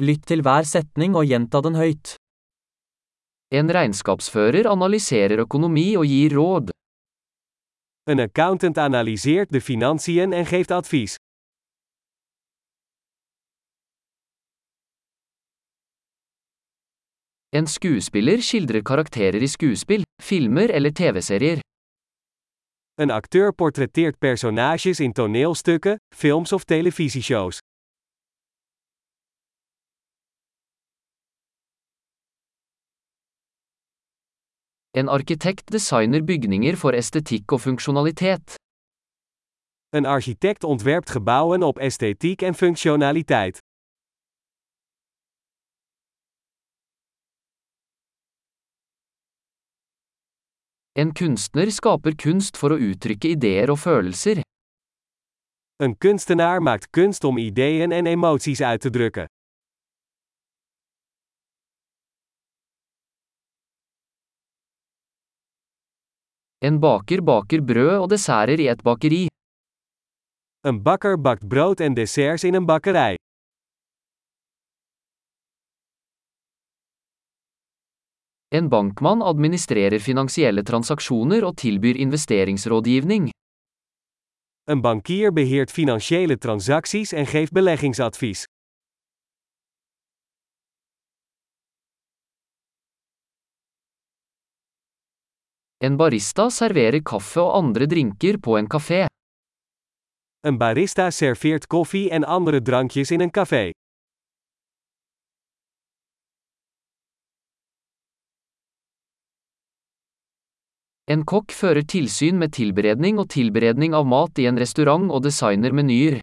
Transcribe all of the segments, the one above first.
Lytt til hver setning og gjenta den høyt. En regnskapsfører analyserer økonomi og gir råd. Een accountant analyseert de financiën en geeft advies. En skuespiller skildrer karakterer i skuespill, filmer eller TV-serier. Een acteur portretteert personages in toneelstukken, films of televisieshows. En arkitekt designer bygninger for estetikk og funksjonalitet. Een architect ontwerpt gebouwen op esthetiek en functionaliteit. En kunstner skaper kunst å uttrykke ideer og følelser. Een kunstenaar maakt kunst om ideeën en emoties uit te drukken. En baker baker brød og desserter i et bakeri. Een bakker bakt brood en desserts in een bakkerij. En bankmann administrerer finansielle transaksjoner og tilbyr investeringsrådgivning. Een bankier beheert financiële transacties en geeft beleggingsadvies. En barista serverer kaffe og andre drinker på en kafé. Een barista serveert koffie en andere drankjes in een café. En kokk fører tilsyn med tilberedning og tilberedning av mat i en restaurant og designer menyer.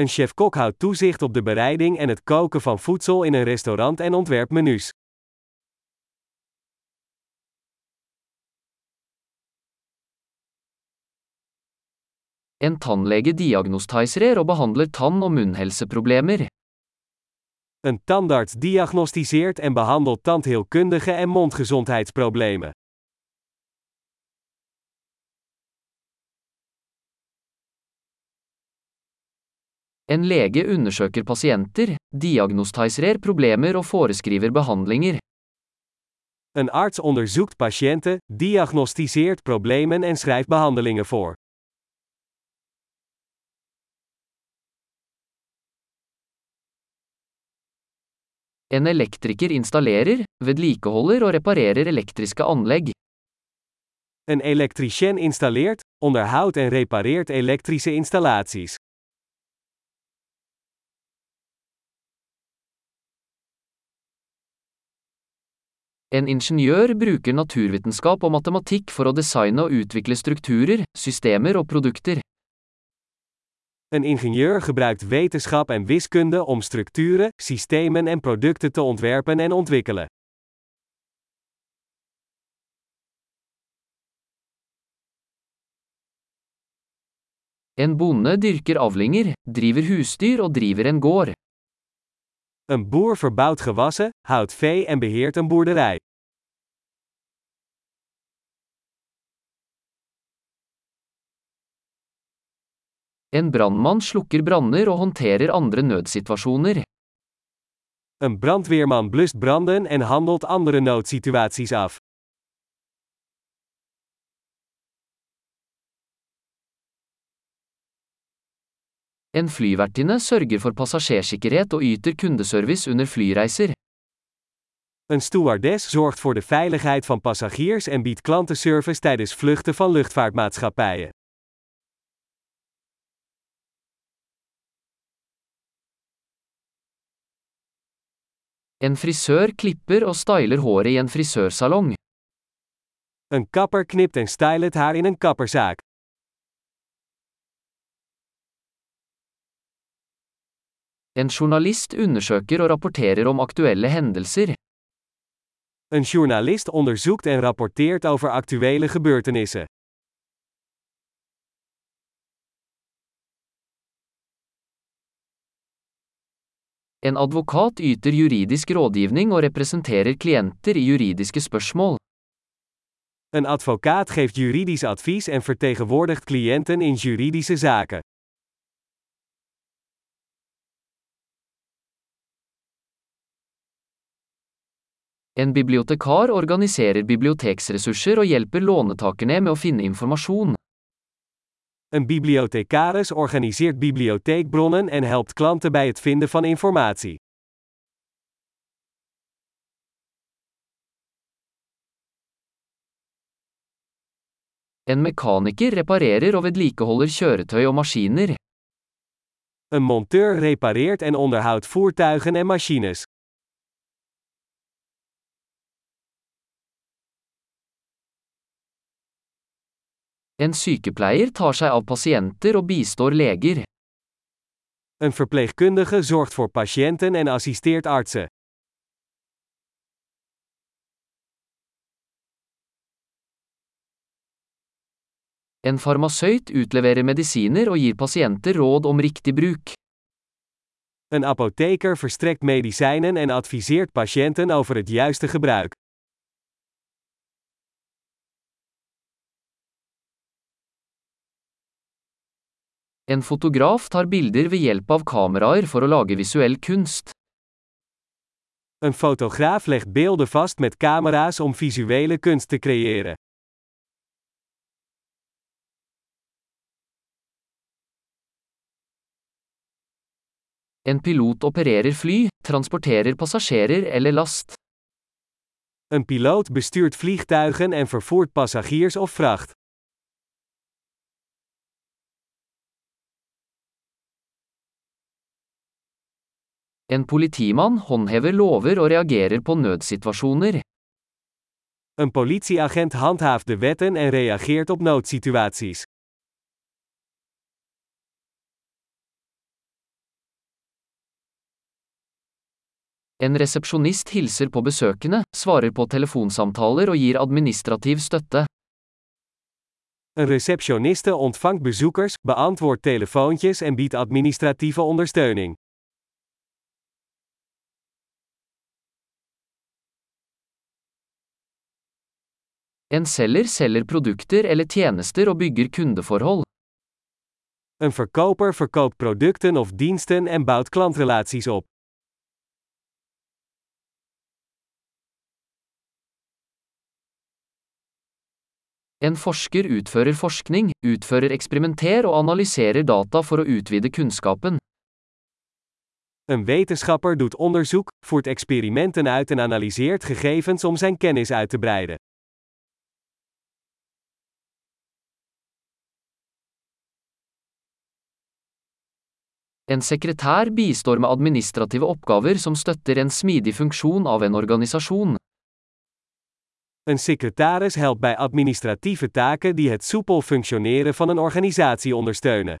Een chef-kok houdt toezicht op de bereiding en het koken van voedsel in een restaurant en ontwerpt menus. En tannlege diagnostiserer og behandler tann- og munnhelseproblemer. Een tandarts diagnosticeert en behandelt tandheelkundige en mondgezondheidsproblemen. En lege undersøker pasienter, diagnostiserer problemer og foreskriver behandlinger. Een arts onderzoekt patiënten, diagnosticeert problemen en schrijft behandelingen voor. En elektriker installerer, vedlikeholder og reparerer elektriske anlegg. Een elektricien installeert, onderhoudt en repareert elektrische installaties. En ingeniør bruker naturvitenskap og matematikk for å designe og utvikle strukturer, systemer og produkter. Een ingenieur gebruikt wetenschap en wiskunde om structuren, systemen en producten te ontwerpen en ontwikkelen. En bonde dyrker avlinger, driver husdyr og driver en gård. Een boer verbouwt gewassen, houdt vee en beheert een boerderij. En brandmann slukker branner og håndterer andre nødsituasjoner. Een brandweerman blust branden en handelt andere noodsituaties af. En flyvertinne sørger for passasjersikkerhet og yter kundeservice under flyreiser. Een stewardess zorgt voor de veiligheid van passagiers en biedt klantenservice tijdens vluchten van luchtvaartmaatschappijen. En frisør klipper og styler håret i en frisørsalong. Een kapper knipt en stylet haar in een kapperzaak. En journalist undersøker og rapporterer om aktuelle hendelser. Een journalist onderzoekt en rapporteert over actuele gebeurtenissen. En advokat yter juridisk rådgivning og representerer klienter i juridiske spørsmål. En advocaat geeft juridisk advies en vertegenwoordigt klienten in juridische zaken. En bibliotekar organiserer biblioteksressurser og hjelper lånetakerne med å finne informasjon. Een bibliothecaris organiseert bibliotheekbronnen en helpt klanten bij het vinden van informatie. En mekaniker reparerer og vedlikeholder kjøretøy og maskiner. Een monteur repareert en onderhoudt voertuigen en machines. En sykepleier tar seg av pasiënter og bistår leger. Een verpleegkundige zorgt voor patiënten en assisteert artsen. En farmasøyt utleverer medisiner og gir pasiënter råd om riktig bruk. Een apotheker verstrekt medicijnen en adviseert patiënten over het juiste gebruik. En fotograf tar bilder ved hjelp av kameraer for å lage visuell kunst. Een fotograaf legt beelden vast met camera's om visuele kunst te creëren. En pilot opererer fly, transporterer passasjerer eller last. Een piloot bestuurt vliegtuigen en vervoert passagiers of vracht. En politimann håndhever lover og reagerer på nødsituasjoner. Een politieagent handhaaft de wetten en reageert op noodsituaties. En resepsjonist hilser på besøkende, svarer på telefonsamtaler og gir administrativ støtte. Een receptioniste ontvangt bezoekers, beantwoordt telefoontjes en biedt administratieve ondersteuning. En selger selger produkter eller tjenester og bygger kundeforhold. Een verkoper verkoopt producten of diensten en bouwt klantrelaties op. En forsker utfører forskning, utfører eksperimenter og analyserer data for å utvide kunnskapen. Een wetenschapper doet onderzoek, voert experimenten uit en analyseert gegevens om zijn kennis uit te breiden. En sekretær bistår med administrative oppgaver som støtter en smidig funksjon av en organisasjon. Een secretaris helpt bij administratieve taken die het soepel functioneren van een organisatie ondersteunen.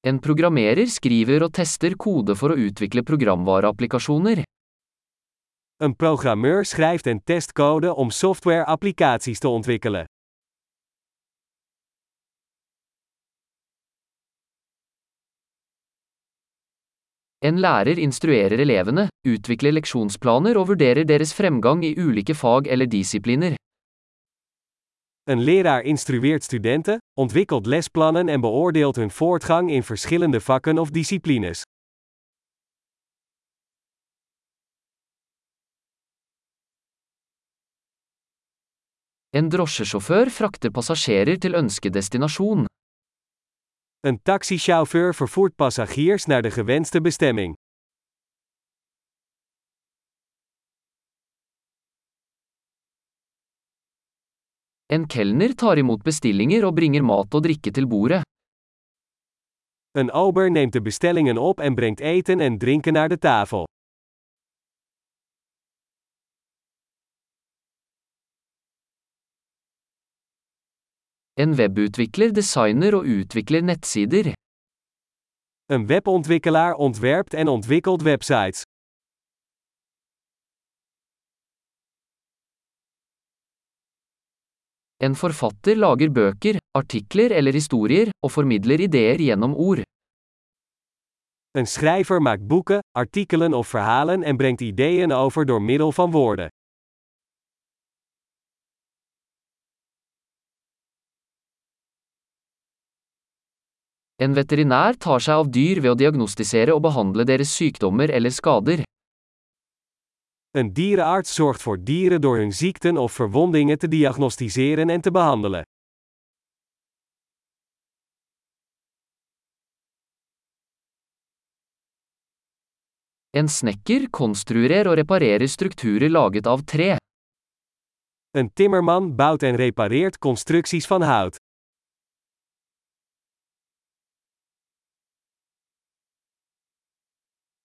En programmerer skriver og tester kode for å utvikle programvareapplikasjoner. Een programmeur schrijft en test code om software-applicaties te ontwikkelen. En lærer instruerer elevene, utvikler leksjonsplaner og vurderer deres fremgang i ulike fag eller disipliner. Een leraar instrueert studenten, ontwikkelt lesplannen en beoordeelt hun voortgang in verschillende vakken of disciplines. En drosjesjåfør frakter passasjerer til ønskedestinasjon. Een taxichauffeur vervoert passagiers naar de gewenste bestemming. En kelner tar imot bestillinger og bringer mat og drikke til bordet. Een ober neemt de bestellingen op en brengt eten en drinken naar de tafel. En webutvikler designer og utvikler nettsider. Een webontwikkelaar ontwerpt en ontwikkelt websites. En forfatter lager bøker, artikler eller historier, og formidler ideer gjennom ord. Een schrijver maakt boeken, artikelen of verhalen en brengt ideeën over door middel van woorden. En veterinær tar seg av dyr ved å diagnostisere og behandle deres sykdommer eller skader. Een dierenarts zorgt voor dieren door hun ziekten of verwondingen te diagnosticeren en te behandelen. En snekker konstruerer og reparerer strukturer laget av tre. Een timmerman bouwt en repareert constructies van hout.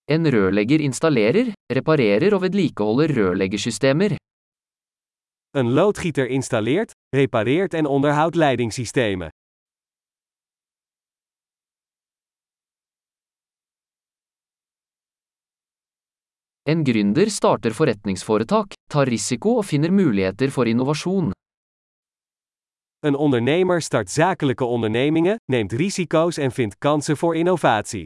En rørlegger installerer, reparerer og vedlikeholder rørleggersystemer. Een loodgieter installeert, repareert en onderhoudt leidingssystemen. En gründer starter forretningsforetak, tar risiko og finner muligheter for innovasjon. Een ondernemer start zakelijke ondernemingen, neemt risico's en vindt kansen voor innovatie.